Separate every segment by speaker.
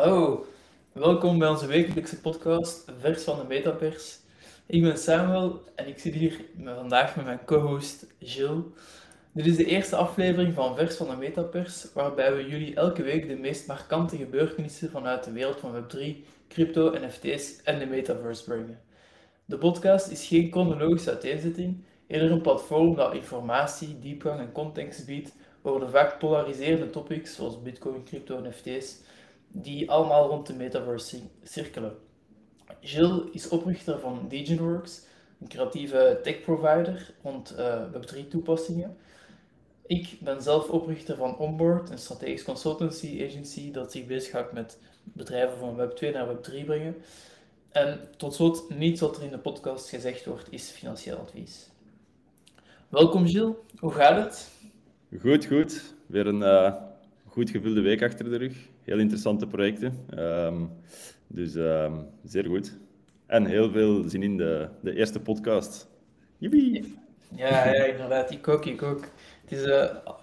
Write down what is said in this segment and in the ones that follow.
Speaker 1: Hallo, welkom bij onze wekelijkse podcast Vers van de Metapers. Ik ben Samuel en ik zit hier vandaag met mijn co-host Gilles. Dit is de eerste aflevering van Vers van de Metapers, waarbij we jullie elke week de meest markante gebeurtenissen vanuit de wereld van Web3, crypto, NFT's en de metaverse brengen. De podcast is geen chronologische uiteenzetting, eerder een platform dat informatie, diepgang en context biedt over de vaak polariserende topics zoals Bitcoin, crypto, NFT's, die allemaal rond de metaverse cirkelen. Gilles is oprichter van DegenWorks, een creatieve tech provider rond uh, Web3 toepassingen. Ik ben zelf oprichter van Onboard, een strategisch consultancy agency dat zich bezighoudt met bedrijven van Web2 naar Web3 brengen. En tot slot, niets wat er in de podcast gezegd wordt, is financieel advies. Welkom Gilles, hoe gaat het?
Speaker 2: Goed, goed. Weer een uh, goed gevulde week achter de rug. Heel interessante projecten. Um, dus um, zeer goed. En heel veel zin in de, de eerste podcast. Jippie!
Speaker 1: Ja, ja, inderdaad. Ik ook, ik ook. Het is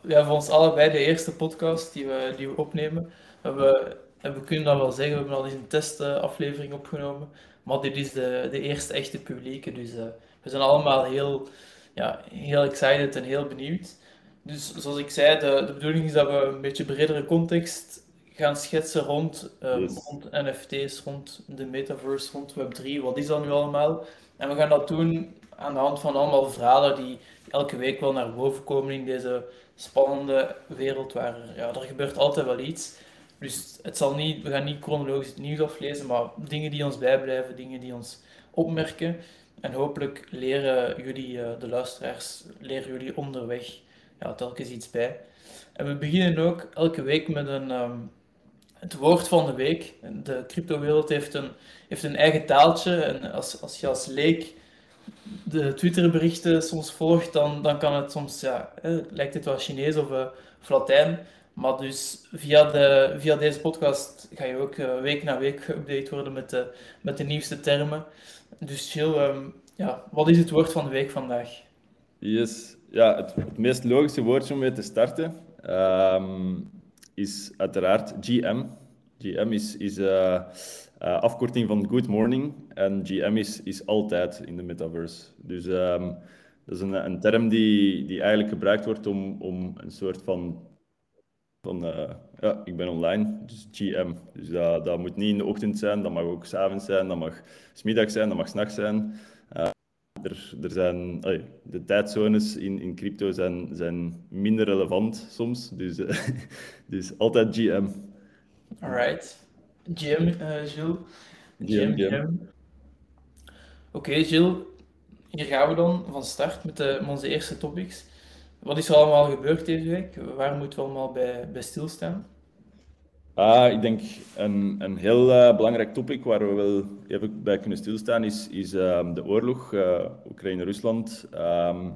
Speaker 1: ja, voor ons allebei de eerste podcast die we, die we opnemen. We, en we kunnen dat wel zeggen, we hebben al eens een testaflevering opgenomen. Maar dit is de, de eerste echte publieke. Dus uh, we zijn allemaal heel, ja, heel excited en heel benieuwd. Dus zoals ik zei, de, de bedoeling is dat we een beetje bredere context gaan schetsen rond, um, yes. rond NFT's, rond de metaverse, rond Web3. Wat is dat nu allemaal? En we gaan dat doen aan de hand van allemaal verhalen die elke week wel naar boven komen in deze spannende wereld waar ja, er gebeurt altijd wel iets. Dus het zal niet, we gaan niet chronologisch het nieuws aflezen, maar dingen die ons bijblijven, dingen die ons opmerken. En hopelijk leren jullie, uh, de luisteraars, leren jullie onderweg ja, telkens iets bij. En we beginnen ook elke week met een, um, het woord van de week. De cryptowereld heeft een, heeft een eigen taaltje. En als, als je als leek de Twitterberichten soms volgt, dan, dan kan het soms, ja, lijkt het wel Chinees of, uh, of Latijn. Maar dus via, de, via deze podcast ga je ook uh, week na week geüpdate worden met de, met de nieuwste termen. Dus Jill, um, ja, wat is het woord van de week vandaag?
Speaker 2: Yes, ja, het, meest logische woordje om mee te starten um, is uiteraard GM. GM is, is uh, uh, afkorting van Good Morning en GM is, is altijd in de metaverse. Dus um, dat is een, een term die, die eigenlijk gebruikt wordt om, om een soort van van uh, ja, ik ben online, dus GM. Dus dat, dat moet niet in de ochtend zijn, dat mag ook s'avonds zijn, dat mag smiddag zijn, dat mag s'nachts zijn. Er, er zijn, de tijdzones in, in crypto zijn, zijn minder relevant soms, dus, uh, dus altijd GM.
Speaker 1: Alright. GM, uh, Gilles. GM, GM. Oké, okay, Gilles. Hier gaan we dan van start met, de, met onze eerste topics. Wat is er allemaal gebeurd deze week? Waar moeten we allemaal bij, bij stilstaan?
Speaker 2: Ah, ik denk een, een heel uh, belangrijk topic waar we wel even bij kunnen stilstaan is, is uh, de oorlog uh, Oekraïne-Rusland. Um,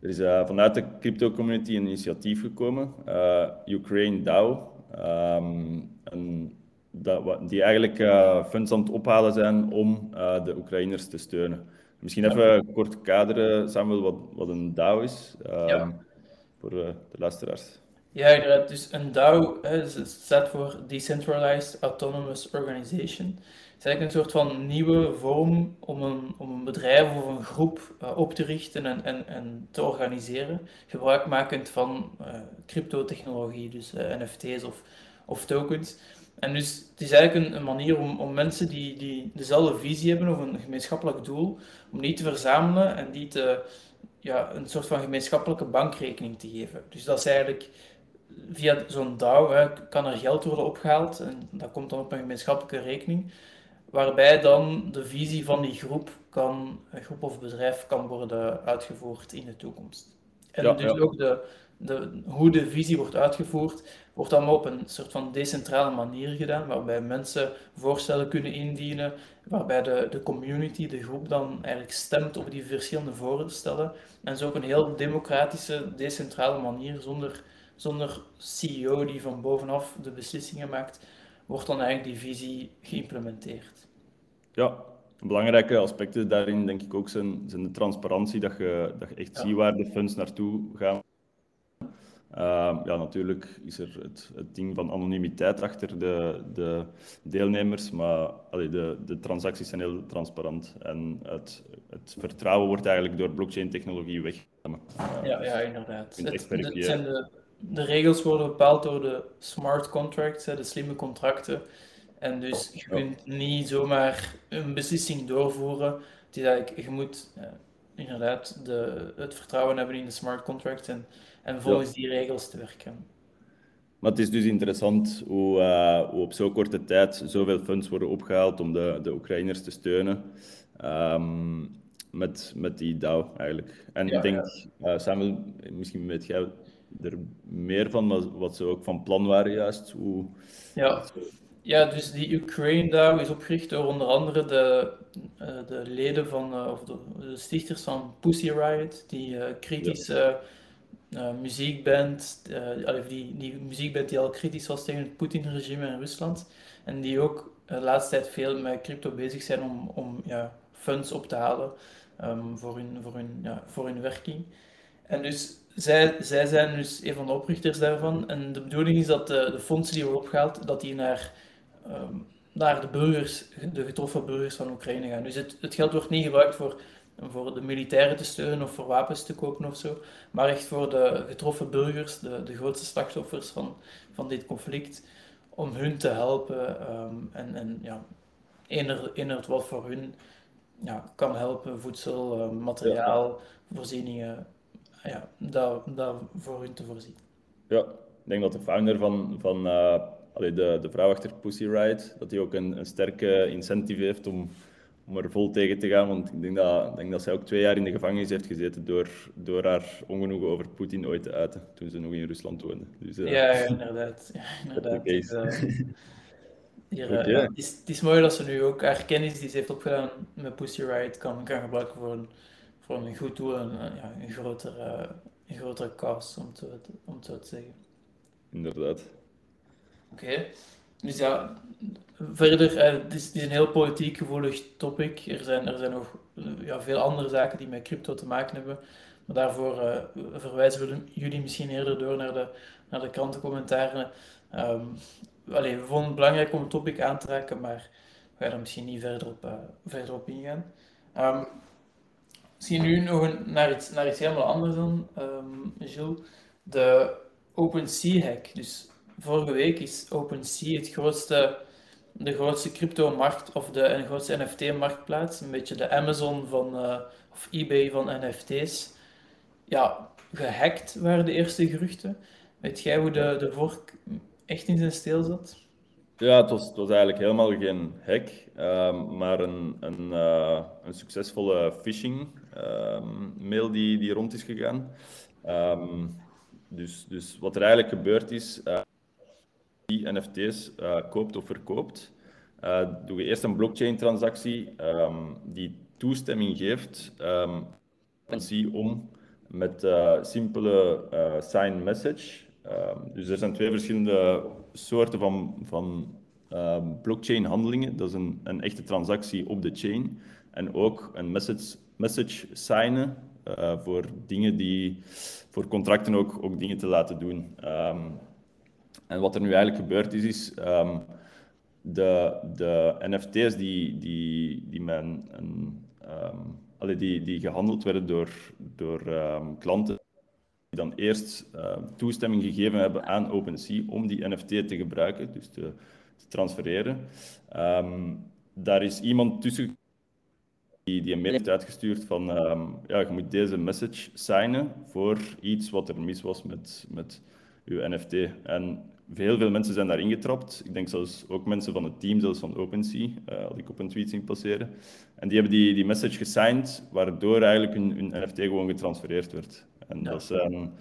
Speaker 2: er is vanuit de crypto-community een initiatief gekomen, Ukraine DAO, um, en dat, die eigenlijk funds aan het ophalen zijn om de Oekraïners te steunen. Misschien even kort kaderen, Samuel, wat, wat een DAO is ja. voor de luisteraars.
Speaker 1: Ja. Dus een DAO hè, staat voor Decentralized Autonomous Organization. Het is eigenlijk een soort van nieuwe vorm om een, om een bedrijf of een groep uh, op te richten en, en, en te organiseren, gebruikmakend van uh, cryptotechnologie, dus uh, NFT's of, of tokens. En dus het is eigenlijk een, een, manier om, om mensen die, die dezelfde visie hebben of een gemeenschappelijk doel, om die te verzamelen en die te, ja, een soort van gemeenschappelijke bankrekening te geven. Dus dat is eigenlijk via zo'n DAO hè, kan er geld worden opgehaald en dat komt dan op een gemeenschappelijke rekening, waarbij dan de visie van die groep, kan, groep of bedrijf kan worden uitgevoerd in de toekomst. En ja, dus ja. ook de, de, hoe de visie wordt uitgevoerd, wordt allemaal op een soort van decentrale manier gedaan, waarbij mensen voorstellen kunnen indienen, waarbij de, de community, de groep dan eigenlijk stemt op die verschillende voorstellen. En zo op een heel democratische, decentrale manier, zonder zonder CEO die van bovenaf de beslissingen maakt, wordt dan eigenlijk die visie geïmplementeerd.
Speaker 2: Ja, belangrijke aspecten daarin denk ik ook zijn, zijn de transparantie, dat je, dat je echt ja. ziet waar de funds naartoe gaan. Ehm, ja, natuurlijk is er het, het, ding van anonimiteit achter de, de deelnemers, maar allee, de, de transacties zijn heel transparant en het, het vertrouwen wordt eigenlijk door blockchain-technologie weggenomen.
Speaker 1: ja, ja, inderdaad. Het, het zijn de, de regels worden bepaald door de smart contracts, de slimme contracten. En dus je kunt niet zomaar een beslissing doorvoeren. Het is eigenlijk, je moet uh, inderdaad de, het vertrouwen hebben in de smart contracts en, en volgens die regels te werken.
Speaker 2: Maar het is dus interessant hoe, uh, hoe op zo'n korte tijd zoveel funds worden opgehaald om de, de Oekraïners te steunen. Um, met, met die DAO eigenlijk. En ik denk, ja. uh, Samuel, misschien weet jij er meer van, wat ze ook van plan waren juist. Hoe...
Speaker 1: Ja. ja, dus die Ukraine DAO is opgericht door onder andere de, uh, de leden van, uh, of de, de, stichters van Pussy Riot, die kritische muziekband, die, die muziekband die al kritisch was tegen het Poetin-regime in Rusland. En die ook de laatste tijd veel met crypto bezig zijn om, om ja, funds op te halen um, voor, hun, voor, hun, ja, voor hun werking. En dus zij, zij zijn dus een van de oprichters daarvan. En de bedoeling is dat de, de fondsen die worden opgehaald, dat die naar, um, naar de burgers, de getroffen burgers van Oekraïne gaan. Dus het, het geld wordt niet gebruikt voor, voor de militairen te steunen of voor wapens te kopen of zo, maar echt voor de getroffen burgers, de, de grootste slachtoffers van, van dit conflict, om hun te helpen um, en, en ja, ener, wat voor hun ja, kan helpen, voedsel, uh, materiaal, voorzieningen, ja, daar, daar voor hun te voorzien.
Speaker 2: Ja, ik denk dat de founder van, van uh, allee, de, de vrouw achter Pussy Riot, dat hij ook een, een sterke incentive heeft om, om er vol tegen te gaan. Want ik denk dat, denk dat zij ook twee jaar in de gevangenis heeft gezeten door, door haar ongenoegen over Poetin ooit te uiten, toen ze nog in Rusland woonde.
Speaker 1: Dus, uh, ja, ja, inderdaad. Ja, inderdaad. Hier, okay. uh, het, is, het, is, mooi dat ze nu ook haar kennis die ze heeft opgedaan met Pussy Riot kan, kan gebruiken voor een, voor een goed doel en ja, een, grotere, een grotere cause, om, te, om het zo te zeggen.
Speaker 2: Inderdaad.
Speaker 1: Oké. Okay. Dus ja, verder, uh, het, is, het is een heel politiek gevoelig topic. Er zijn, er zijn nog ja, veel andere zaken die met crypto te maken hebben. Maar daarvoor uh, verwijzen we jullie misschien eerder door naar de, naar de krantencommentaren. Um, allee, we vonden het belangrijk om het topic aan te raken, maar we gaan er misschien niet verder op, uh, verder op ingaan. Um, misschien nu nog naar, iets, naar iets helemaal anders dan, um, Gilles. De OpenSea-hack. Dus vorige week is OpenSea het grootste, de grootste crypto-markt, of de, grootste NFT-marktplaats. Een beetje de Amazon van, uh, of eBay van NFT's. Ja, gehackt waren de eerste geruchten. Weet jij hoe de, de vork echt in zijn steel zat?
Speaker 2: Ja, het was, het was eigenlijk helemaal geen hack, um, maar een, een, uh, een succesvolle phishing mail die, die rond is gegaan. Um, dus, dus wat er eigenlijk gebeurd is, uh, die NFT's uh, koopt of verkoopt, uh, doe je eerst een blockchain transactie die toestemming geeft om met simpele sign message Ehm, dus er zijn twee verschillende soorten van, van uh, blockchain handelingen. Dat is een, een, echte transactie op de chain. En ook een message, message signen uh, voor dingen die, voor contracten ook, ook dingen te laten doen. Um, en wat er nu eigenlijk gebeurd is, is um, de, de NFT's die, die, die, men, allee, die, die gehandeld werden door, door klanten die dan eerst toestemming gegeven hebben aan OpenSea om die NFT te gebruiken, dus te, te transfereren. Daar is iemand tussen die, die een mail heeft uitgestuurd van um, ja, je moet deze message signen voor iets wat er mis was met, met uw NFT. En heel veel mensen zijn daar ingetrapt. Ik denk zelfs ook mensen van het team, zelfs van OpenSea, uh, had ik op een tweet zien passeren. En die hebben die, die message gesigned, waardoor eigenlijk hun, hun NFT gewoon getransfereerd werd. En, dat um,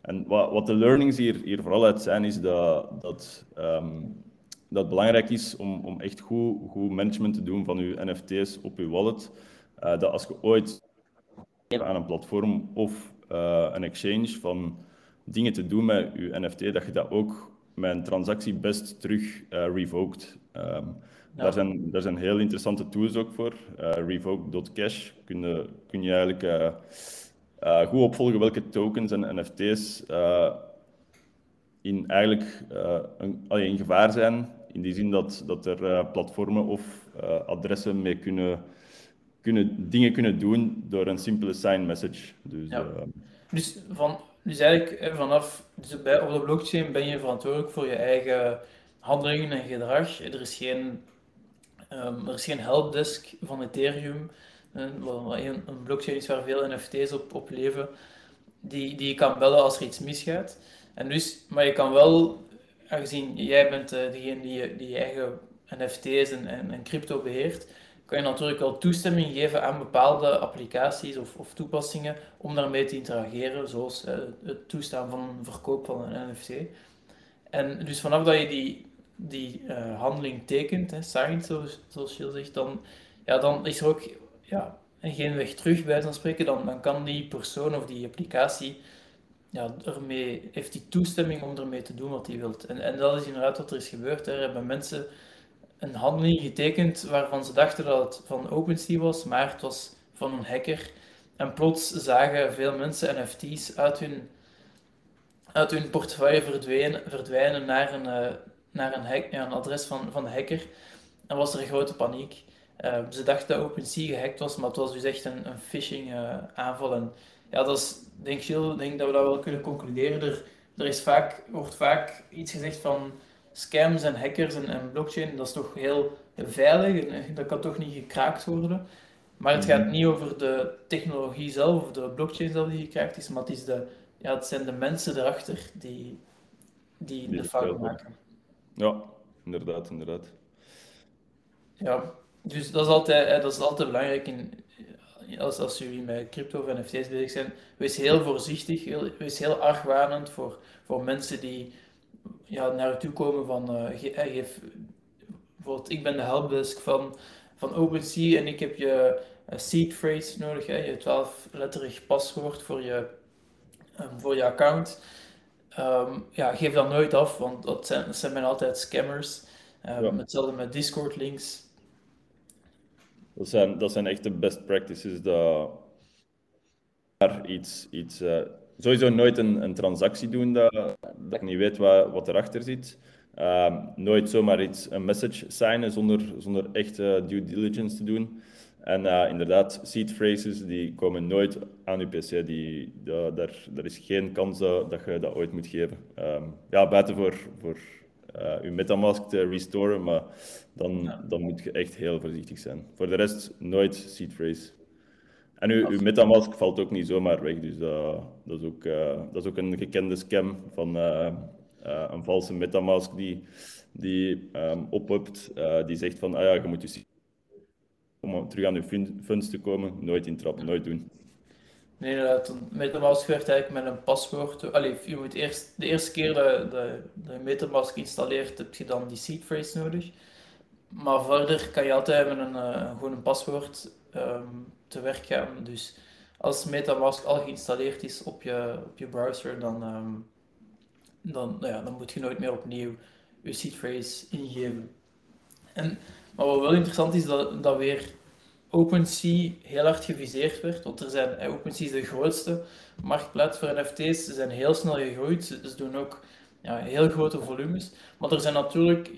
Speaker 2: en wat, wat, de learnings hier, hier vooral uit zijn, is dat, dat, um, dat het belangrijk is om, om echt goed, goed management te doen van je NFT's op je wallet. Uh, dat als je ooit aan een platform of uh, een exchange van dingen te doen met je NFT, dat je dat ook met een transactie best terug uh, revoked. Um, ja. daar, zijn, daar zijn heel interessante tools ook voor. Uh, revoke.cash kun je, kun je eigenlijk uh, goed opvolgen welke tokens en NFT's in eigenlijk een, in gevaar zijn. In die zin dat, dat er platformen of adressen mee kunnen, kunnen, dingen kunnen doen door een simpele sign message. Dus,
Speaker 1: ja. dus, van, dus eigenlijk vanaf dus bij, op de blockchain ben je verantwoordelijk voor je eigen handelingen en gedrag. Er is geen, um, er is geen helpdesk van Ethereum, een, een blockchain is waar veel NFT's op, op leven, die, die je kan bellen als er iets misgaat. En dus, maar je kan wel, aangezien jij bent uh, degene die, die je eigen NFT's en, en, crypto beheert, kan je natuurlijk wel toestemming geven aan bepaalde applicaties of, of toepassingen om daarmee te interageren, zoals uh, het toestaan van een verkoop van een NFT. En dus vanaf dat je die, die uh, handeling tekent, hè, signed, zoals, je zegt, dan, ja, dan is er ook ja, geen weg terug bij spreken. Dan kan die persoon of die applicatie ja, ermee, heeft die toestemming om ermee te doen wat hij wilt. En, en dat is inderdaad wat er is gebeurd. Er hebben mensen een handeling getekend waarvan ze dachten dat het van OpenSea was, maar het was van een hacker. En plots zagen veel mensen NFT's uit hun, uit hun portefeuille verdwijnen, verdwijnen naar een, uh, naar een, hack, ja, een adres van, van de hacker. En was er grote paniek. Uh, ze dachten dat OpenSea gehackt was, maar het was dus echt een, een phishing uh, aanval. Ja, dat is, denk, ik denk dat we dat wel kunnen concluderen. Er, er is vaak, wordt vaak iets gezegd van scams en hackers en, en blockchain, dat is toch heel veilig en dat kan toch niet gekraakt worden. Maar het gaat mhm. niet over de technologie zelf of de blockchain zelf die gekraakt is, maar het, is de, ja, het zijn de mensen erachter die, die, die de fout maken.
Speaker 2: Ja, inderdaad, inderdaad.
Speaker 1: Ja, dus dat is altijd, dat is altijd belangrijk in, als, als jullie met crypto of NFT's bezig zijn. Wees heel voorzichtig, heel, wees heel argwanend voor, voor mensen die ja, naar u toe komen van uh, geef, bijvoorbeeld ik ben de helpdesk van, van OpenSea en ik heb je uh, seed phrase nodig, hè, je 12-letterig paswoord voor je, um, voor je account. Um, ja, geef dat nooit af, want dat zijn, dat zijn altijd scammers. Um, ja. Hetzelfde met Discord links.
Speaker 2: Dat zijn, dat zijn echt de best practices dat daar iets, iets uh, sowieso nooit een, een transactie doen dat, dat ik niet weet wat, wat erachter zit. Uh, nooit zomaar iets, een message signen zonder, zonder echt uh, due diligence te doen. En uh, inderdaad, seed phrases die komen nooit aan je PC. Die, daar, daar is geen kans dat je dat ooit moet geven. Um, ja, buiten voor, voor je MetaMask te restoren, maar dan, dan moet je echt heel voorzichtig zijn. Voor de rest, nooit seed phrase. En uw, uw MetaMask valt ook niet zomaar weg, dus dat, dat, is, ook, uh, dat is ook een gekende scam van uh, een valse MetaMask die, die um, oppopt, die zegt van, ah ja, je moet je om terug aan je funds te komen, nooit intrappen, nooit doen.
Speaker 1: Nee, inderdaad. Metamask werkt eigenlijk met een paswoord. Allee, je moet eerst, de eerste keer dat je Metamask installeert, heb je dan die seed phrase nodig. Maar verder kan je altijd met een, uh, gewoon een paswoord um, te werk gaan. Dus als Metamask al geïnstalleerd is op je, op je browser, dan, um, dan, nou ja, dan moet je nooit meer opnieuw je seed phrase ingeven. En, maar wat wel interessant is, dat, dat weer OpenSea heel hard geviseerd werd. Want er zijn, eh, OpenSea is de grootste marktplaats voor NFT's. Ze zijn heel snel gegroeid. Ze, doen ook ja, heel grote volumes. Maar er zijn natuurlijk,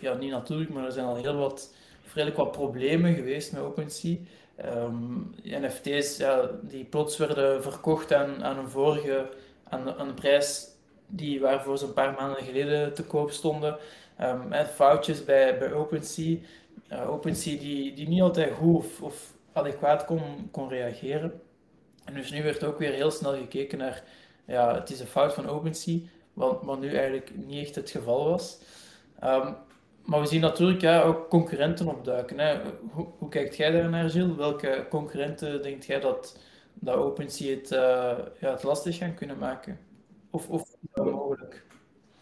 Speaker 1: ja, niet natuurlijk, maar er zijn al heel wat, wat problemen geweest met OpenSea. NFT's ja, die plots werden verkocht aan, aan een vorige, aan, een prijs die waarvoor ze een paar maanden geleden te koop stonden. Um, foutjes bij, bij OpenSea uh, OpenSea die, die niet altijd goed of, of adequaat kon, kon reageren. En dus nu werd ook weer heel snel gekeken naar, ja, het is een fout van OpenSea, wat, wat nu eigenlijk niet echt het geval was. Um, maar we zien natuurlijk ja, ook concurrenten opduiken. Hè. Hoe, hoe kijkt jij daar naar, Gilles? Welke concurrenten denkt jij dat, dat OpenSea het, uh, ja, het lastig gaan kunnen maken? Of, of mogelijk?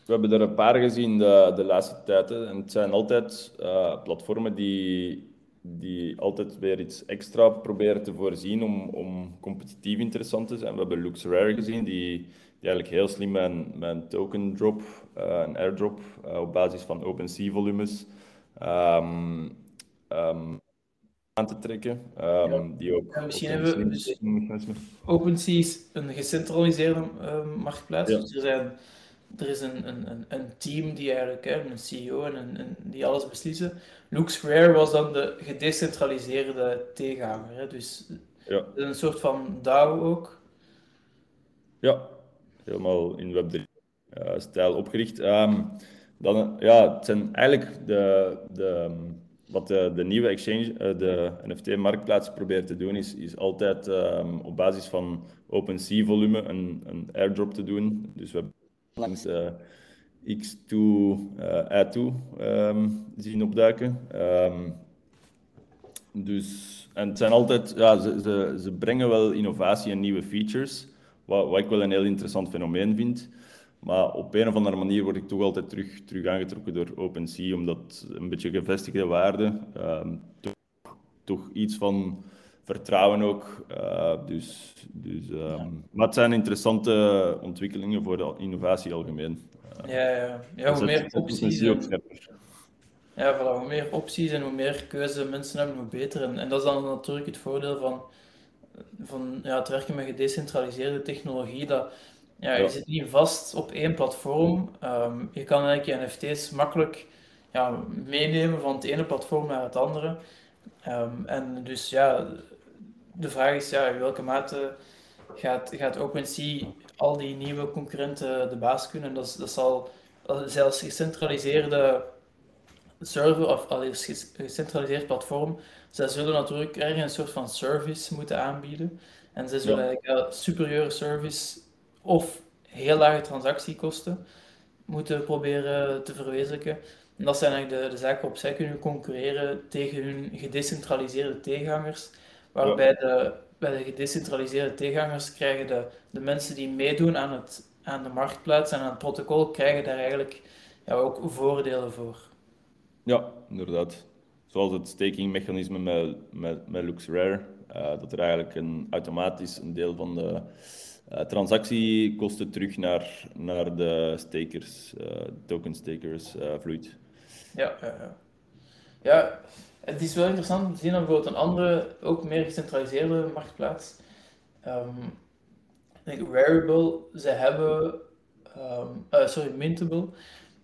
Speaker 2: We hebben er een paar gezien de, de laatste tijd. En het zijn altijd uh, platformen die, die altijd weer iets extra proberen te voorzien om, om competitief interessant te zijn. We hebben LuxRare gezien, die, die eigenlijk heel slim met een token drop, uh, een airdrop, uh, op basis van OpenSea volumes um, um, aan te trekken. Um, ja. die ook,
Speaker 1: ja, misschien hebben we dus OpenSea is een gecentraliseerde marktplaats. Ja. Dus er zijn er is een, een, een team die eigenlijk, hè, een CEO en een, die alles beslissen. Luke Square was dan de gedecentraliseerde tegenhanger. Hè, dus
Speaker 2: ja.
Speaker 1: een soort van DAO ook.
Speaker 2: Ja, helemaal in Web3-stijl opgericht. Um, dan, ja, het zijn eigenlijk de, de, wat de, de nieuwe exchange, eh, de NFT-marktplaats probeert te doen, is, is altijd um, op basis van OpenSea-volume een, een airdrop te doen. Dus we hebben langs uh, X2, uh, I2 um, zien opduiken. Um, dus, en het zijn altijd, ja, ze, ze, ze brengen wel innovatie en nieuwe features, wat, wat ik wel een heel interessant fenomeen vind. Maar op een of andere manier word ik toch altijd terug, terug aangetrokken door OpenSea, omdat een beetje gevestigde waarde, um, toch, toch, iets van vertrouwen ook. Uh, dus, dus, um, ja. Maar het zijn interessante ontwikkelingen voor de innovatie algemeen.
Speaker 1: Uh, ja, ja. ja hoe meer opties... Ook ja, voilà, hoe meer opties en hoe meer keuze mensen hebben, hoe beter. En, en dat is dan natuurlijk het voordeel van, van ja, het werken met gedecentraliseerde technologie. Dat, ja, je zit niet vast op één platform. Um, je kan eigenlijk je NFT's makkelijk ja, meenemen van het ene platform naar het andere. Um, en dus ja, de vraag is ja, in welke mate gaat, gaat OpenSea al die nieuwe concurrenten de baas kunnen. Dat, dat zal zelfs gecentraliseerde server of een gecentraliseerd platform, zij zullen natuurlijk ergens een soort van service moeten aanbieden. En zij zullen ja. eigenlijk superieure service of heel lage transactiekosten moeten proberen te verwezenlijken. En dat zijn eigenlijk de, de zaken waarop zij kunnen concurreren tegen hun gedecentraliseerde tegenhangers. Waarbij de, bij de gedecentraliseerde tegenhangers krijgen de, de mensen die meedoen aan, het, aan de marktplaats en aan het protocol, krijgen daar eigenlijk ja, ook voordelen voor.
Speaker 2: Ja, inderdaad. Zoals het stakingmechanisme met, met, met LuxRare, uh, dat er eigenlijk een, automatisch een deel van de uh, transactiekosten terug naar, naar de stakers, uh, token stakers, vloeit.
Speaker 1: Ja, ja, ja. ja, het is wel interessant om te zien dat bijvoorbeeld een andere, ook meer gecentraliseerde marktplaats, um, ik denk Rarible, ze hebben, um, sorry, Mintable,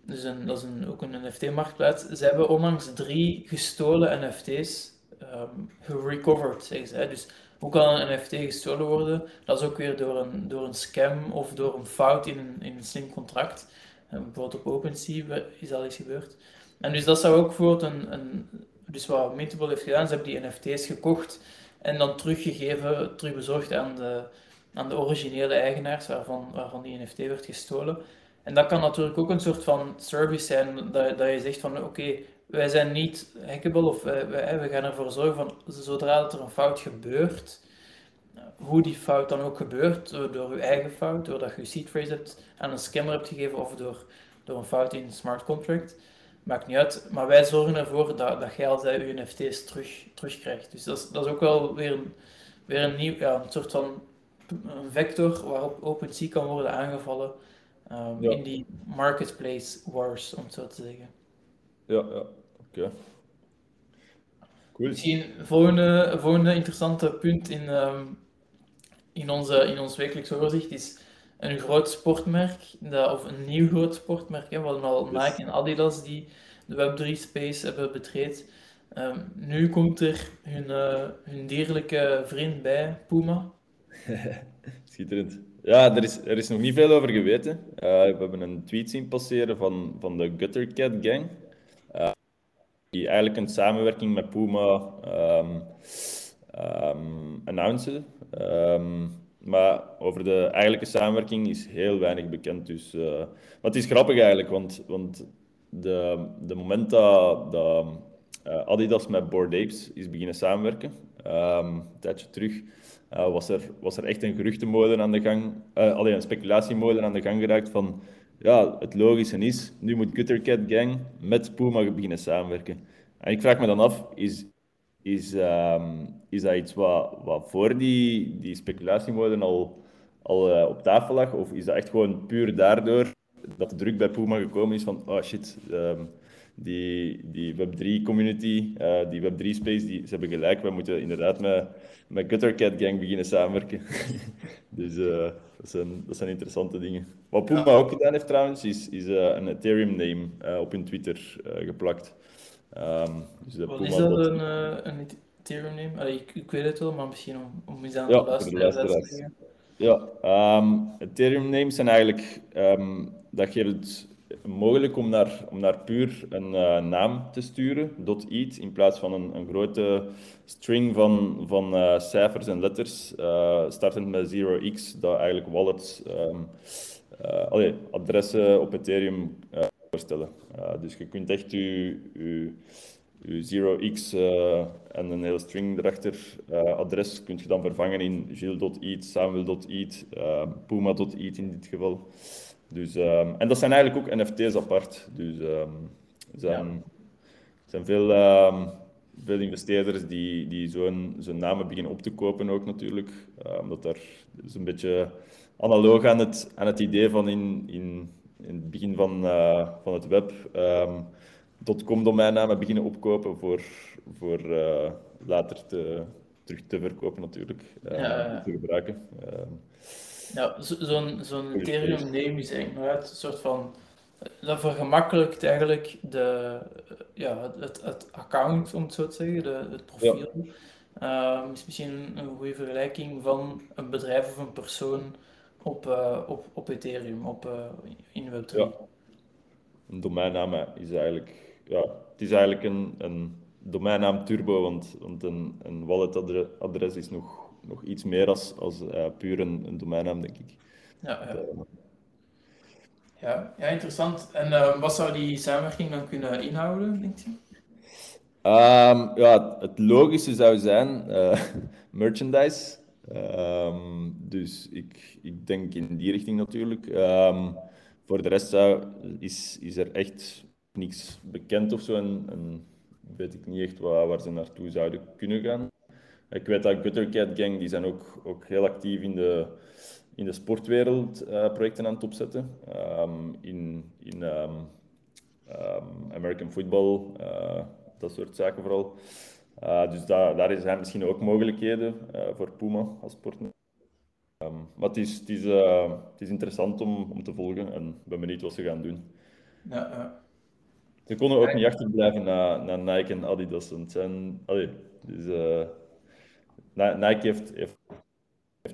Speaker 1: dus dat is een, ook een NFT-marktplaats. Ze hebben onlangs drie gestolen NFT's um, ehm, gerecoverd, zeggen ze. Dus hoe kan een NFT gestolen worden? Dat is ook weer door een, door een scam of door een fout in een, in een slim contract. Um, bijvoorbeeld op OpenSea is al iets gebeurd. En dus dat zou ook bijvoorbeeld een, een dus wat Mintable heeft gedaan, ze hebben die NFT's gekocht en dan teruggegeven, terugbezorgd aan de, aan de originele eigenaars waarvan, waarvan die NFT werd gestolen. En dat kan natuurlijk ook een soort van service zijn, dat, dat je zegt van oké, wij zijn niet hackable of wij, wij, we gaan ervoor zorgen van zodra er een fout gebeurt, hoe die fout dan ook gebeurt, door je eigen fout, doordat je je seed phrase hebt aan een scammer hebt gegeven of door, door een fout in een smart contract, maakt niet uit. Maar wij zorgen ervoor dat, dat jij als je NFT's terug, terugkrijgt. Dus dat is, dat is ook wel weer een, weer een nieuw, ja, een soort van vector waarop OpenSea kan worden aangevallen um, ja. in die marketplace wars, om het zo te zeggen.
Speaker 2: Ja, ja, oké. Okay.
Speaker 1: Cool. Misschien volgende, volgende interessante punt in, um, in, onze, in ons wekelijks overzicht is een groot sportmerk, dat, of een nieuw groot sportmerk. Hè. We hadden al yes. Nike en Adidas die de Web3-space hebben betreed. Um, nu komt er hun, uh, hun dierlijke vriend bij, Puma.
Speaker 2: Schitterend. Ja, er is, er is nog niet veel over geweten. Uh, we hebben een tweet zien passeren van, van de Guttercat Gang. Uh, die eigenlijk een samenwerking met Puma um, um. Um, maar over de eigenlijke samenwerking is heel weinig bekend. Dus, uh, maar het is grappig eigenlijk, want, want de, de moment dat, dat Adidas met Bored Apes is beginnen samenwerken, een tijdje terug, uh, was, er, was er echt een geruchtenmolen aan de gang, uh, alleen een speculatiemolen aan de gang geraakt van ja, het logische is, nu moet Guttercat Gang met Puma beginnen samenwerken. En ik vraag me dan af, is, is, um, is dat iets wat, wat voor die, die speculatiemolen al, al uh, op tafel lag? Of is dat echt gewoon puur daardoor dat de druk bij Puma gekomen is van, oh shit, um, die, die Web3 community, uh, die Web3 space, die, ze hebben gelijk. We moeten inderdaad met, met Guttercat Gang beginnen samenwerken. dus uh, dat, zijn, dat zijn interessante dingen. Wat Puma ja. ook gedaan heeft trouwens, is, is uh, een Ethereum name op hun Twitter geplakt.
Speaker 1: Um, dus Wat Puma is dat, een, een Ethereum name? Allee, ik, ik, weet het wel, maar misschien om, om eens aan ja, te luisteren.
Speaker 2: Ja, um, Ethereum names zijn eigenlijk, um, dat geeft het mogelijk om naar, om naar puur een uh, naam te sturen, .it, in plaats van een, een grote string van, van uh, cijfers en letters, uh, startend met 0x, dat eigenlijk wallets, um, adressen op Ethereum voorstellen. dus je kunt echt je, je, je 0x en een hele string erachter adres kunt je dan vervangen in Gilles.it, Samuel.it, Puma.it in dit geval. Dus, um, en dat zijn eigenlijk ook NFT's apart. Dus um, er zijn, ja. zijn veel, um, veel investeerders die, die zo'n zo'n namen beginnen op te kopen ook natuurlijk. Omdat daar is een beetje analoog aan het, aan het idee van in, in, in het begin van, uh, van het web. .com domeinnamen beginnen opkopen voor, voor uh, later te, terug te verkopen natuurlijk. Ja. Te gebruiken.
Speaker 1: Ja, zo'n zo'n Ethereum name is eigenlijk een soort van. Dat vergemakkelijkt eigenlijk de, ja, het, het account, om het zo te zeggen, de, het profiel. Ja. Uh, is misschien een goede vergelijking van een bedrijf of een persoon op, uh, op, op Ethereum, op, uh, in Web3. Ja.
Speaker 2: Een domeinnaam is eigenlijk, ja, het is eigenlijk een, een domeinnaam turbo, want, want een, een walletadres is nog nog iets meer als, als uh, puur een, een domeinnaam, denk ik.
Speaker 1: Ja, ja. ja, ja interessant. En uh, wat zou die samenwerking dan kunnen inhouden, denk je?
Speaker 2: Um, ja, het logische zou zijn uh, merchandise. Um, dus ik, ik denk in die richting natuurlijk. Um, voor de rest zou, is, is er echt niks bekend of zo. En, en weet ik niet echt waar, waar ze naartoe zouden kunnen gaan. Ik weet dat Guttercat Gang, die zijn ook, ook heel actief in de, in de sportwereld uh, projecten aan het opzetten. Um, in in um, um, American football, uh, dat soort zaken vooral. Uh, dus da daar zijn misschien ook mogelijkheden voor Puma als partner. maar het is, het, is, het is interessant om, om te volgen en ik ben benieuwd wat ze gaan doen. Ja. Ze konden ook niet achterblijven naar, naar Nike en Adidas. Het zijn, allee, dus, Nike heeft, heeft,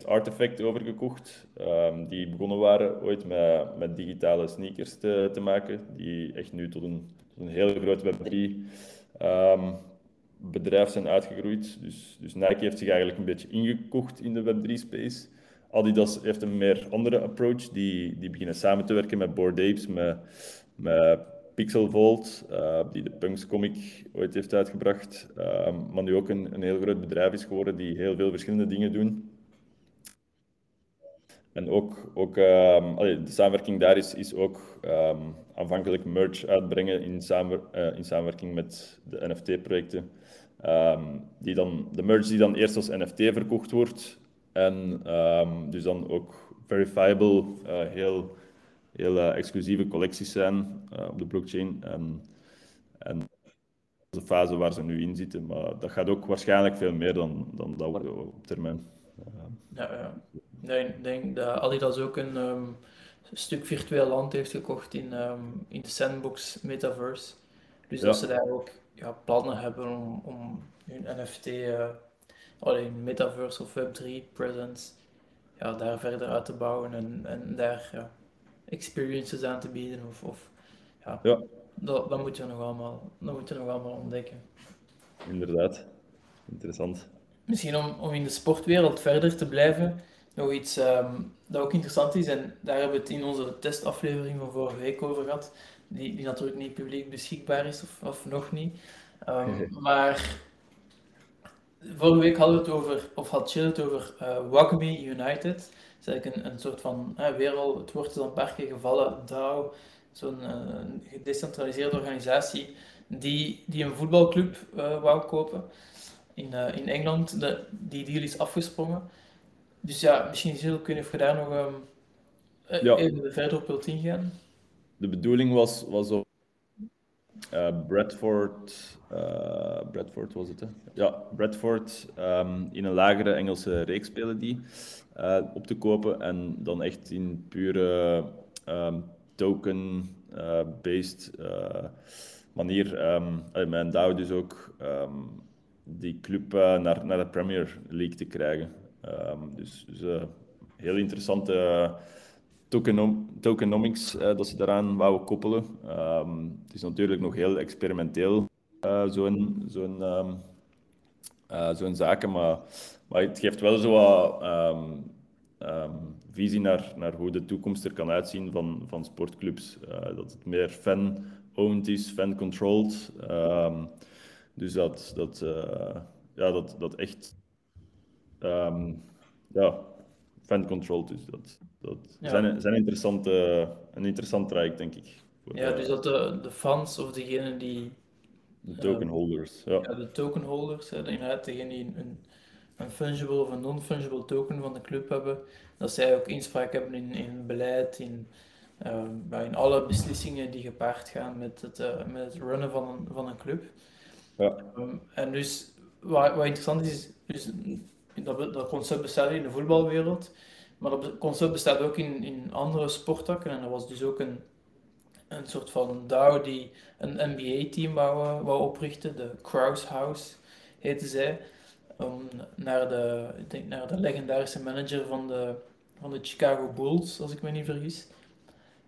Speaker 2: Artifact overgekocht. Um, die begonnen waren ooit met, met digitale sneakers te, te maken, die echt nu tot een, een heel groot Web3 um, ehm, bedrijf zijn uitgegroeid. Dus, dus Nike heeft zich eigenlijk een beetje ingekocht in de Web3-space. Adidas heeft een meer andere approach. Die, die beginnen samen te werken met Bored Apes, met, met Pixel Vault, uh, die de Punks comic ooit heeft uitgebracht, uh, maar nu ook een, een heel groot bedrijf is geworden die heel veel verschillende dingen doen. En ook, ook allee, de samenwerking daar is, is ook um, aanvankelijk merch uitbrengen in, samen, uh, in samenwerking met de NFT-projecten. Die dan, de merch die dan eerst als NFT verkocht wordt en dus dan ook verifiable, uh, heel heel uh, exclusieve collecties zijn uh, op de blockchain. En, en dat is de fase waar ze nu in zitten. Maar dat gaat ook waarschijnlijk veel meer dan, dan dat op termijn.
Speaker 1: Ja, ja. Nee, ik denk dat Adidas ook een um, stuk virtueel land heeft gekocht in, um, in de Sandbox Metaverse. Dus ja. dat ze daar ook ja, plannen hebben om, om hun NFT, uh, eh, alleen Metaverse of Web3 presence, ja, daar verder uit te bouwen en, en daar ja, experiences aan te bieden. Of, of ja, ja. Dat, dat, moet je nog allemaal, dat moet je nog allemaal ontdekken.
Speaker 2: Inderdaad, interessant.
Speaker 1: Misschien om, om in de sportwereld verder te blijven, nog iets um, dat ook interessant is, en daar hebben we het in onze testaflevering van vorige week over gehad, die, die natuurlijk niet publiek beschikbaar is, of, of nog niet. Um, maar vorige week hadden we het over, of had Chill het over uh, United is eigenlijk een, een soort van, hè, weer al, het woord is al een paar keer gevallen, DAO, zo'n uh, gedecentraliseerde organisatie die, die een voetbalclub uh, wou kopen in, uh, in Engeland. De, die deal is afgesprongen. Dus ja, misschien is het kunnen of je daar nog um, ja. even verder op wilt ingaan.
Speaker 2: De bedoeling was, was om Bradford, Bradford was het, hè? Ja, Bradford um, in een lagere Engelse reeks spelen die op te kopen en dan echt in pure um, token-based manier um, mijn DAO dus ook die club naar, naar de Premier League te krijgen. dus dus heel interessante tokenom tokenomics uh, dat ze daaraan wouden koppelen. Het is natuurlijk nog heel experimenteel, zo'n zo'n um, uh, zo'n zaken, maar, maar het geeft wel zo wat um, visie naar, naar hoe de toekomst er kan uitzien van, van sportclubs. dat het meer fan-owned is, fan-controlled. dus dat, dat, ja, dat, dat echt ja, fan-controlled is. Dat, dat ja. zijn, zijn interessante, een interessant traject, denk ik.
Speaker 1: Ja, dus dat de, de fans of degenen die...
Speaker 2: De tokenholders, ja.
Speaker 1: ja. de tokenholders, inderdaad, degenen die een, een fungible of een non-fungible token van de club hebben, dat zij ook inspraak hebben in, in beleid, in, uh, in alle beslissingen die gepaard gaan met het, uh, met het runnen van een, van een club.
Speaker 2: Ja.
Speaker 1: Um, en dus, wat, wat interessant is, dus dat, dat concept bestaat in de voetbalwereld, maar dat concept bestaat ook in, in andere sporttakken. En er was dus ook een, een soort van DAO die een NBA-team wou, wou oprichten, de Kraus House heette zij. Naar, de, ik denk naar de legendarische manager van de, van de Chicago Bulls, als ik me niet vergis.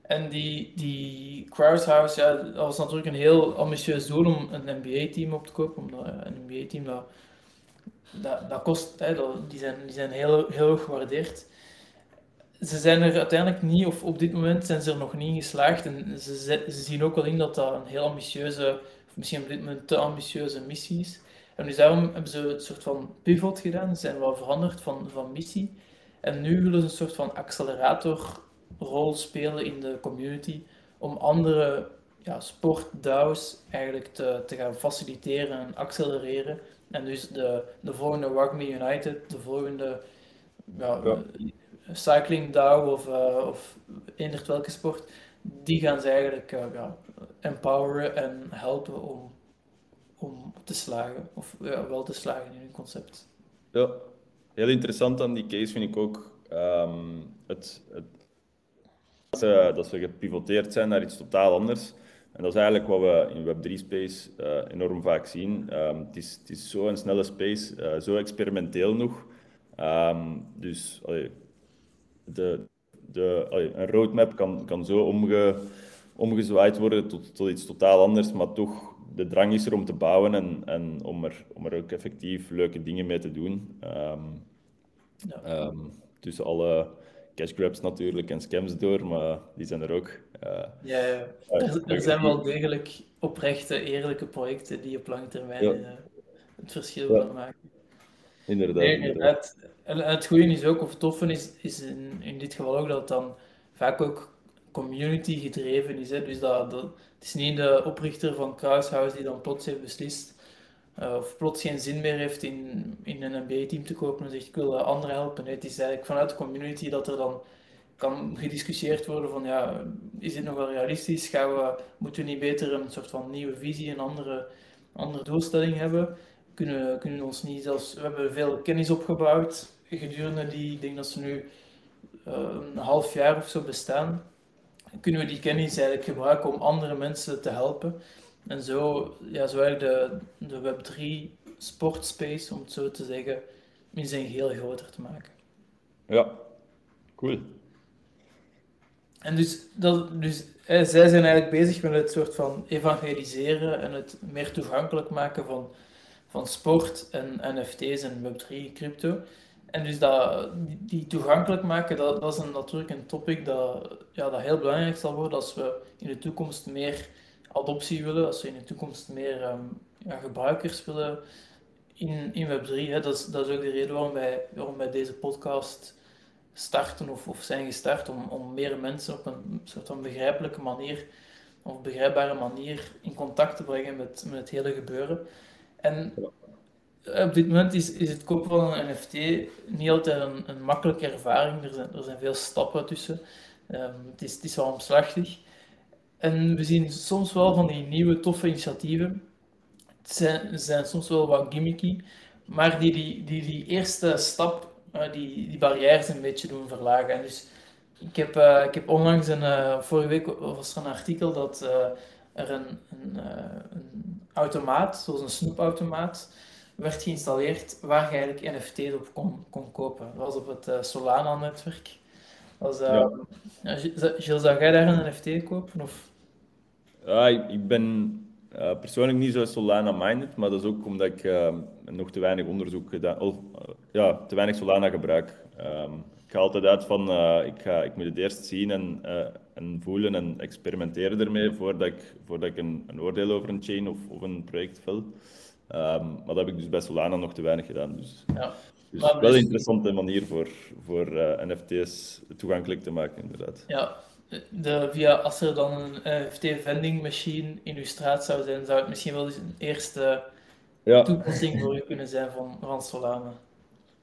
Speaker 1: En die, die Kraus House, ja, dat was natuurlijk een heel ambitieus doel om een NBA-team op te kopen. Omdat een NBA-team dat dat, dat kost, hè, die, zijn, die zijn heel, heel gewaardeerd. Ze zijn er uiteindelijk niet, of op dit moment zijn ze er nog niet in geslaagd. En ze, zien ook wel in dat dat een heel ambitieuze, of misschien op dit moment te ambitieuze missie is. En dus daarom hebben ze een soort van pivot gedaan, ze zijn wel veranderd van, van missie. En nu willen ze een soort van acceleratorrol spelen in de community om andere ja, sport-DAO's eigenlijk te, te gaan faciliteren en accelereren en dus de, de volgende Rugby United, de volgende ja. Cycling DAO of, uh, of welke sport, die gaan ze eigenlijk uh, empoweren en helpen om, om te slagen, of wel te slagen in hun concept.
Speaker 2: Ja, heel interessant aan die case vind ik ook um, het, het, dat, ze, dat ze gepivoteerd zijn naar iets totaal anders. En dat is eigenlijk wat we in Web3-space uh, eh, enorm vaak zien. Um, het, is, het is zo'n snelle space, zo experimenteel nog. Um, dus de, de, een roadmap kan, kan zo omge, omgezwaaid worden tot, tot iets totaal anders, maar toch, de drang is er om te bouwen en, en om, er, om er ook effectief leuke dingen mee te doen. Um, ja. tussen alle cash grabs natuurlijk en scams door, maar die zijn er ook.
Speaker 1: Uh, ja, ja. Er, zijn wel degelijk oprechte, eerlijke projecten die op lange termijn uh, het verschil gaan maken.
Speaker 2: Inderdaad.
Speaker 1: Nee, inderdaad. En het goede is ook, of het toffe is, is in, in dit geval ook dat het dan vaak ook community gedreven is. Hè? Dus dat, dat, het is niet de oprichter van Kruishuis die dan plots heeft beslist uh, of plots geen zin meer heeft in, in een NBA-team te kopen en zegt ik wil anderen helpen. Het is eigenlijk vanuit de community dat er dan kan gediscussieerd worden van ja, is dit nog wel realistisch? Gaan we, moeten we niet beter een soort van nieuwe visie, een andere, andere doelstelling hebben? Kunnen, kunnen ons niet zelfs, we hebben veel kennis opgebouwd gedurende die, ik denk dat ze nu uh, een half jaar of zo bestaan. Kunnen we die kennis eigenlijk gebruiken om andere mensen te helpen? En zo, ja, zo eigenlijk de, de Web3 sportspace, om het zo te zeggen, in zijn geheel groter te maken.
Speaker 2: Ja, cool.
Speaker 1: En dus, dat, dus zij zijn eigenlijk bezig met het soort van evangeliseren en het meer toegankelijk maken van, van sport en NFT's en Web3 crypto. En dus dat, die, toegankelijk maken, dat, is een, natuurlijk een topic dat, ja, dat heel belangrijk zal worden als we in de toekomst meer adoptie willen, als we in de toekomst meer um, ja, gebruikers willen in, in Web3. Hè. Dat, is, dat is ook de reden waarom wij, waarom wij deze podcast starten of, of zijn gestart, om, om meer mensen op een soort van begrijpelijke manier of begrijpbare manier in contact te brengen met, met het hele gebeuren. En op dit moment is, is het kopen van een NFT niet altijd een, een makkelijke ervaring. Er zijn, er zijn veel stappen tussen. Um, het, is, het is wel omslachtig. En we zien soms wel van die nieuwe toffe initiatieven. Het zijn, zijn soms wel wat gimmicky, maar die die, die, die eerste stap, uh, die, die barrières een beetje doen verlagen. En dus ik heb, uh, ik heb onlangs een, vorige week was een artikel dat er een, een, een, automaat, zoals een snoepautomaat, werd geïnstalleerd waar je eigenlijk NFT's op kon, kon kopen. Dat was op het Solana-netwerk. Was, ja. Gilles, zou jij daar een NFT kopen? Of?
Speaker 2: Ja, ik, ben uh, persoonlijk niet zo Solana-minded, maar dat is ook omdat ik uh, nog te weinig onderzoek gedaan of uh, ja, te weinig Solana gebruik. Um, ik ga altijd uit van, ik, ga, ik moet het eerst zien en, en voelen en experimenteren ermee voordat ik, voordat ik een, een oordeel over een chain of, of een project vel. Um, maar dat heb ik dus bij Solana nog te weinig gedaan. Dus, ja. dus wel dus... een interessante manier voor, voor NFT's toegankelijk te maken, inderdaad.
Speaker 1: Ja, de, via, als er dan een NFT vending machine in uw straat zou zijn, zou het misschien wel eens een eerste ja. toepassing voor u kunnen zijn van, van Solana.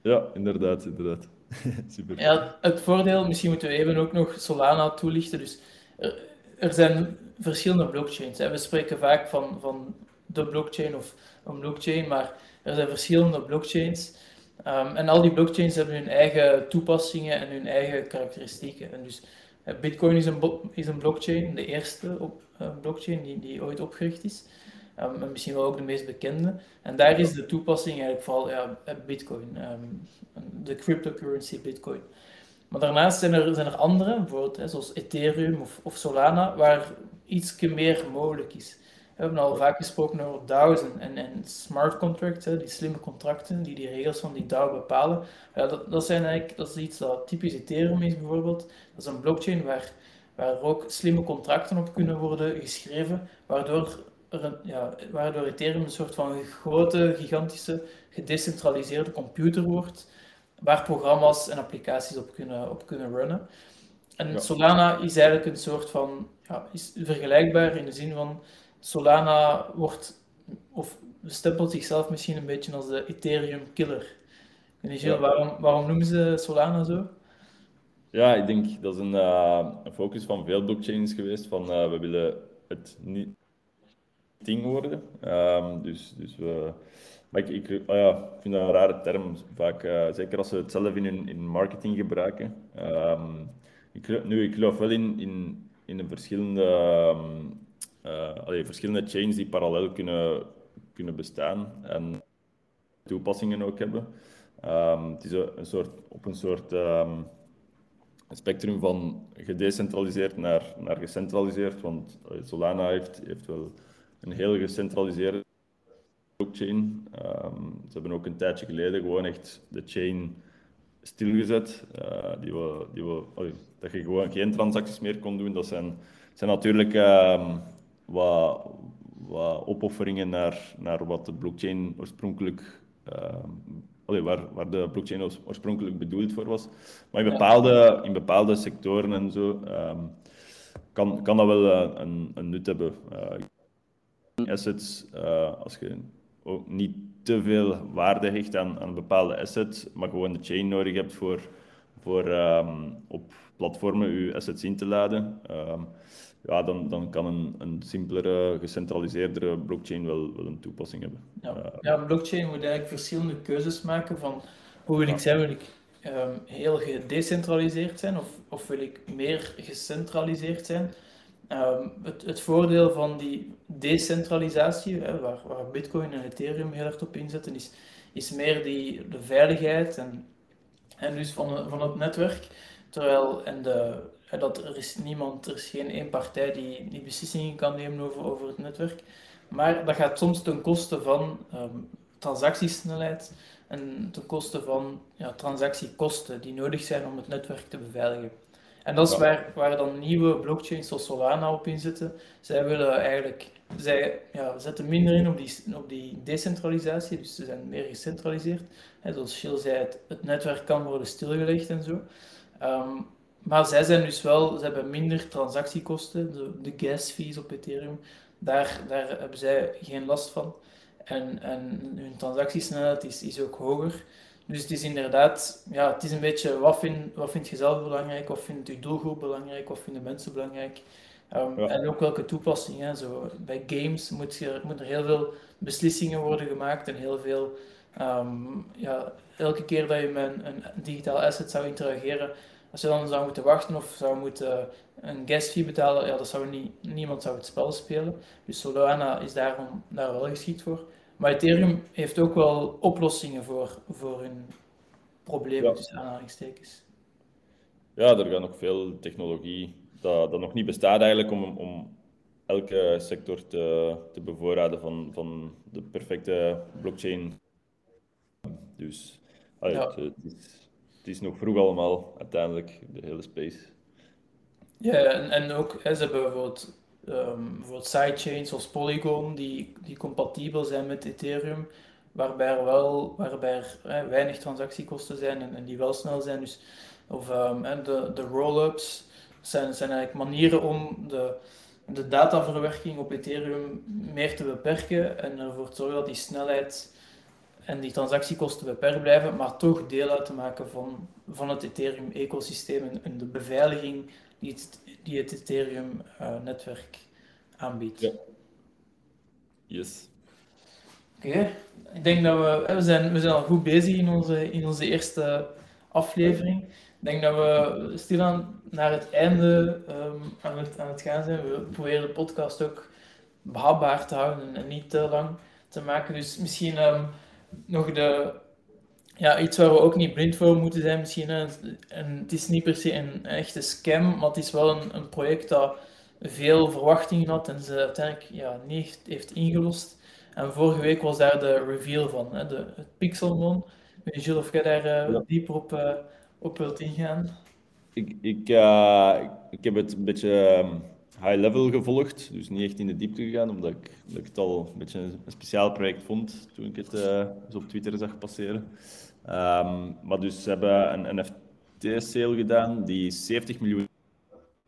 Speaker 2: Ja, inderdaad, inderdaad.
Speaker 1: Ja, het voordeel, misschien moeten we even ook nog Solana toelichten. Dus er, er zijn verschillende blockchains. We spreken vaak van, van de blockchain of een blockchain, maar er zijn verschillende blockchains. Um, en al die blockchains hebben hun eigen toepassingen en hun eigen karakteristieken. En dus eh, Bitcoin is een, is een blockchain, de eerste op, uh, blockchain die, die ooit opgericht is. Um, en misschien wel ook de meest bekende. En daar is de toepassing eigenlijk vooral ja, eh, Bitcoin, um, de cryptocurrency Bitcoin. Maar daarnaast zijn er, zijn er andere, bijvoorbeeld hè, zoals Ethereum of, of Solana, waar iets meer mogelijk is. We hebben al vaak gesproken over DAO's en, smart contracts, die slimme contracten die die regels van die DAO bepalen. Ja, dat, dat, zijn eigenlijk, dat is iets dat typisch Ethereum is bijvoorbeeld. Dat is een blockchain waar, waar ook slimme contracten op kunnen worden geschreven, waardoor, er ja, waardoor Ethereum een soort van grote, gigantische, gedecentraliseerde computer wordt, waar programma's en applicaties op kunnen, op kunnen runnen. En Solana is eigenlijk een soort van, ja, is vergelijkbaar in de zin van Solana wordt, of stempelt zichzelf misschien een beetje als de Ethereum killer. ja. waarom, waarom noemen ze Solana zo?
Speaker 2: Ja, ik denk dat is een, uh, een focus van veel blockchains geweest. Van uh, we willen het niet ding worden. Um, dus, dus we. Maar ik, ja, ik vind dat een rare term, vaak, uh, zeker als ze het zelf in in marketing gebruiken. Um, ik, nu, ik geloof wel in, in, in de verschillende um, verschillende chains die parallel kunnen, kunnen bestaan en toepassingen ook hebben. Um, het is een soort, op een soort um, spectrum van gedecentraliseerd naar, naar gecentraliseerd, want Solana heeft, heeft wel een heel gecentraliseerde blockchain. Um, ze hebben ook een tijdje geleden gewoon echt de chain stilgezet, uh, die we, die we, dat je gewoon geen transacties meer kon doen. Dat zijn, zijn natuurlijk wat, wat opofferingen naar, naar wat de blockchain oorspronkelijk, uh, waar, waar de blockchain oorspronkelijk bedoeld voor was. Maar in bepaalde, in bepaalde sectoren en zo um, kan, kan dat wel uh, een, een nut hebben. Uh, assets, uh, als je ook niet te veel waarde hecht aan, aan bepaalde assets, maar gewoon de chain nodig hebt voor, voor um, op platformen je assets in te laden. Um, ja, dan, dan kan een, een simpelere, gecentraliseerdere blockchain wel, wel een toepassing hebben.
Speaker 1: Ja. Uh, ja, een blockchain moet eigenlijk verschillende keuzes maken van hoe wil ik zijn, wil ik um, heel gedecentraliseerd zijn of, of wil ik meer gecentraliseerd zijn. Um, het, het voordeel van die decentralisatie, hè, waar, waar Bitcoin en Ethereum heel erg op inzetten, is, is meer die, de veiligheid en, en dus van, van het netwerk. Terwijl de, dat er is niemand, er is geen één partij die, die beslissingen kan nemen over, over het netwerk. Maar dat gaat soms ten koste van um, transactiesnelheid en ten koste van ja, transactiekosten die nodig zijn om het netwerk te beveiligen. En dat is waar, waar dan nieuwe blockchains zoals Solana op inzetten. Zij willen eigenlijk, zij ja, zetten minder in op die, op die decentralisatie, dus ze zijn meer gecentraliseerd. En zoals Gilles zei, het, het netwerk kan worden stilgelegd en zo. Um, maar zij zijn dus wel, ze hebben minder transactiekosten, de, de gas fees op Ethereum, daar, daar hebben zij geen last van. En, en hun transactiesnelheid is, is ook hoger. Dus het is inderdaad, ja, het is een beetje wat vind, wat vind je zelf belangrijk, wat vindt je doelgroep belangrijk, wat vinden mensen belangrijk. Ehm, en ook welke toepassingen. Zo, bij games moet, je, moet er heel veel beslissingen worden gemaakt en heel veel. Ehm, ja, elke keer dat je met een, een digitaal asset zou interageren, als je dan zou moeten wachten of zou moeten een guest fee betalen, ja, dat zou niet, niemand zou het spel spelen. Dus Solana is daarom, daar wel geschikt voor. Maar Ethereum heeft ook wel oplossingen voor, voor hun problemen, ja. tussen aanhalingstekens.
Speaker 2: Ja, er gaat nog veel technologie dat, dat nog niet bestaat eigenlijk om, om elke sector te, te bevoorraden van, van de perfecte blockchain. Dus ja. het, is, het is nog vroeg allemaal, uiteindelijk, de hele space.
Speaker 1: Ja, en, en ook, hè, ze hebben bijvoorbeeld, um, bijvoorbeeld sidechains zoals Polygon, die, die compatibel zijn met Ethereum, waarbij er wel waarbij weinig transactiekosten zijn en, die wel snel zijn. Dus, of en de, de roll-ups zijn, zijn eigenlijk manieren om de, de dataverwerking op Ethereum meer te beperken en ervoor te zorgen dat die snelheid en die transactiekosten beperkt blijven, maar toch deel uit te maken van, van het Ethereum-ecosysteem en, de beveiliging die het, die het Ethereum-netwerk aanbiedt. Ja.
Speaker 2: Yes.
Speaker 1: Oké, ik denk dat we, we, zijn, we zijn al goed bezig in onze, in onze eerste aflevering. Ik denk dat we stilaan naar het einde um, aan, het, aan het gaan zijn. We proberen de podcast ook behapbaar te houden en niet te lang te maken. Dus misschien um, nog de, ja, iets waar we ook niet blind voor moeten zijn. Misschien een, een, het is niet per se een, echte scam, maar het is wel een, een project dat veel verwachtingen had en ze uiteindelijk ja, niet heeft, ingelost. En vorige week was daar de reveal van, hè, de, het Pixelmon. Weet je of jij daar uh, dieper op, uh, op wilt ingaan?
Speaker 2: Ik, ik, uh, ik heb het een beetje um, high level gevolgd, dus niet echt in de diepte gegaan, omdat ik, omdat ik het al een beetje een, speciaal project vond toen ik het op Twitter zag passeren. Um, maar dus ze hebben een NFT-sale gedaan die 70 miljoen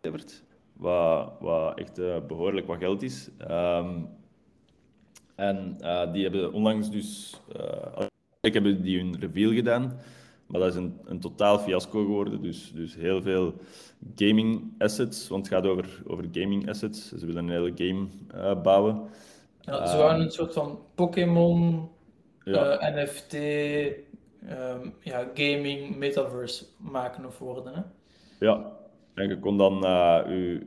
Speaker 2: levert, wat, wat echt uh, behoorlijk wat geld is. Um, en uh, die hebben onlangs dus, ik hebben die hun reveal gedaan. Maar dat is een, een totaal fiasco geworden. Dus, dus heel veel gaming assets, want het gaat over, over gaming assets. Ze willen een hele game uh, bouwen.
Speaker 1: Ja, ze waren een soort van Pokémon, ja. NFT, um, ja, gaming, metaverse maken of worden. Hè?
Speaker 2: Ja, en je kon dan uh, je,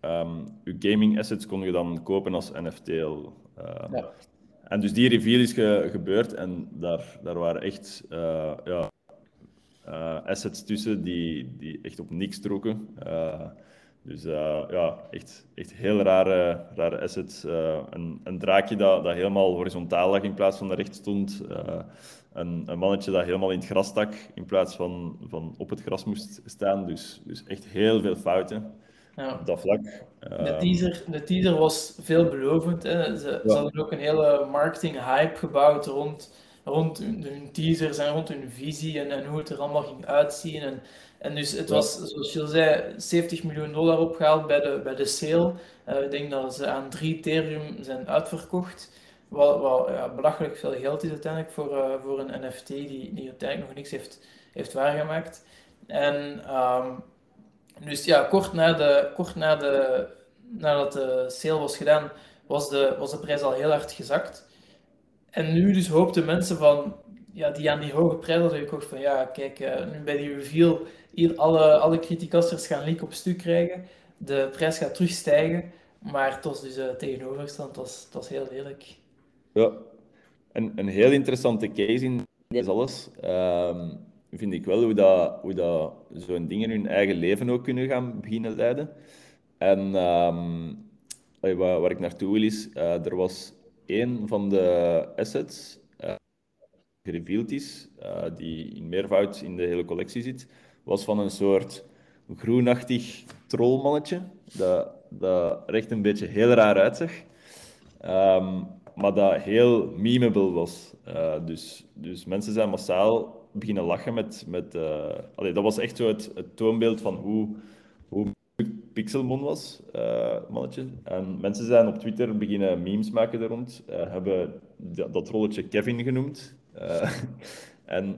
Speaker 2: um, je gaming assets kon je dan kopen als NFT. Uh, ja. En dus die reveal is ge gebeurd en daar, daar waren echt ja, uh, assets tussen die, die echt op niks trokken. Dus ja, echt, echt heel rare, rare assets. een, een draakje dat, dat helemaal horizontaal lag in plaats van recht stond. Een, een, mannetje dat helemaal in het gras stak in plaats van, van op het gras moest staan. Dus, dus echt heel veel fouten. Ja. Op dat vlak.
Speaker 1: De teaser, de teaser was veelbelovend. Hè. Ze, ja. ze hadden ook een hele marketing hype gebouwd rond rond hun teasers en rond hun visie en, en hoe het er allemaal ging uitzien. En, en dus het was, zoals je zei, 70 miljoen dollar opgehaald bij de, bij de sale. Uh, ik denk dat ze aan drie Ethereum zijn uitverkocht. Wat ja, belachelijk veel geld is uiteindelijk voor, uh, voor een NFT die, die uiteindelijk nog niks heeft, heeft waargemaakt. En um, dus ja, kort, na de, kort na de, nadat de sale was gedaan, was de, was de prijs al heel hard gezakt. En nu dus hoopten mensen van, ja, die aan die hoge prijs hadden gekocht van, ja, kijk, uh, nu bij die reveal, hier alle, alle criticasters gaan leak op stuk krijgen, de prijs gaat terugstijgen, maar het was dus uh, was, was heel lelijk.
Speaker 2: Ja, en een heel interessante case in dit alles, um, vind ik wel hoe, dat, hoe dat zo'n dingen hun eigen leven ook kunnen gaan beginnen leiden. En um, waar, waar ik naartoe wil is, uh, er was een van de assets uh, gereveeld is, uh, die in meervoud in de hele collectie zit, was van een soort groenachtig trollmannetje, dat, dat er echt een beetje heel raar uitzag, um, maar dat heel memeable was. Uh, dus, dus mensen zijn massaal beginnen lachen met... met allee, dat was echt zo het, toonbeeld van hoe, hoe Pixelmon was, uh, mannetje. En mensen zijn op Twitter beginnen memes maken er rond, hebben dat, rolletje Kevin genoemd. En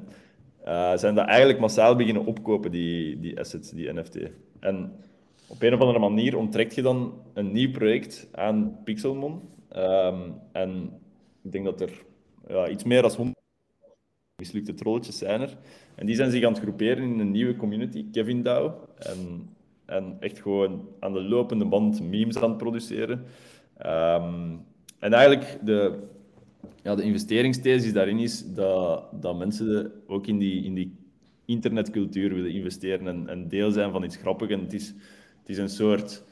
Speaker 2: zijn dat eigenlijk massaal beginnen opkopen, die, die assets, die NFT. En op een of andere manier onttrekt je dan een nieuw project aan Pixelmon. Ehm, en ik denk dat er ja, iets meer dan 100 mislukte trolletjes zijn er. En die zijn zich aan het groeperen in een nieuwe community, Kevin DAO. En, en echt gewoon aan de lopende band memes aan het produceren. Ehm, en eigenlijk de, ja, de investeringsthesis daarin is dat, dat mensen ook in die, in die internetcultuur willen investeren en, en deel zijn van iets grappigs. En het is, het is een soort,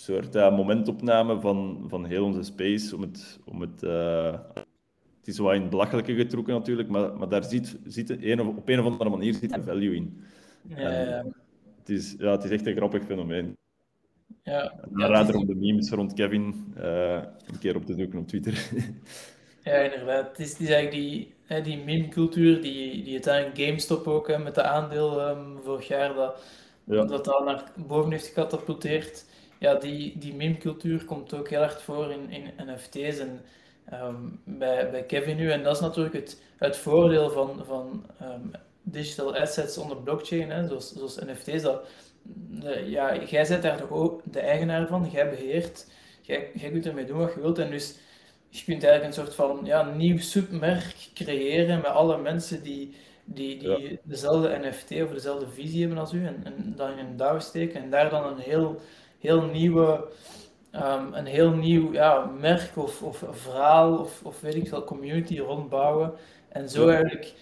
Speaker 2: soort uh, momentopname van, van heel onze space om het, om het uh, het is wel in het belachelijke getrokken natuurlijk, maar, maar daar zit, zit een, op een of andere manier zit een value in. Ja. Het, is, ja, het is echt een grappig fenomeen. Ja, ja raad om de memes rond Kevin uh, een keer op te zoeken op Twitter.
Speaker 1: Ja, inderdaad. Het is, het is eigenlijk die, hè, die meme-cultuur die, die uiteindelijk GameStop ook hè, met de aandeel um, vorig jaar dat, ja. dat dat naar boven heeft gecatapulteerd. Ja, die, die meme-cultuur komt ook heel erg voor in, in NFT's en um, bij, bij Kevin nu. En dat is natuurlijk het, het voordeel van, van um, digital assets onder blockchain, hè, zoals, zoals NFT's. Dat, de, ja, jij bent daar toch ook de eigenaar van, jij beheert, jij, jij kunt ermee doen wat je wilt. En dus je kunt eigenlijk een soort van ja, nieuw submerk creëren met alle mensen die, die, die dezelfde NFT of dezelfde visie hebben als u en, en dat in een DAO steken en daar dan een heel, heel nieuwe, um, een heel nieuw ja, merk of, of verhaal of, of weet ik veel, community rondbouwen. En zo eigenlijk,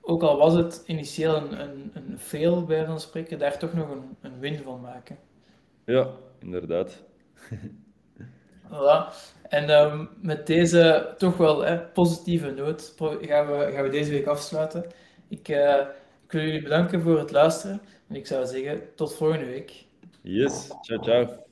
Speaker 1: ook al was het initieel een, een, een fail bij van spreken, daar toch nog een, een win van maken.
Speaker 2: Ja, inderdaad.
Speaker 1: Voilà. En um, met deze toch wel hè, positieve noot gaan we, gaan we deze week afsluiten. Ik, uh, ik wil jullie bedanken voor het luisteren en ik zou zeggen tot volgende week.
Speaker 2: Yes, ciao, ciao.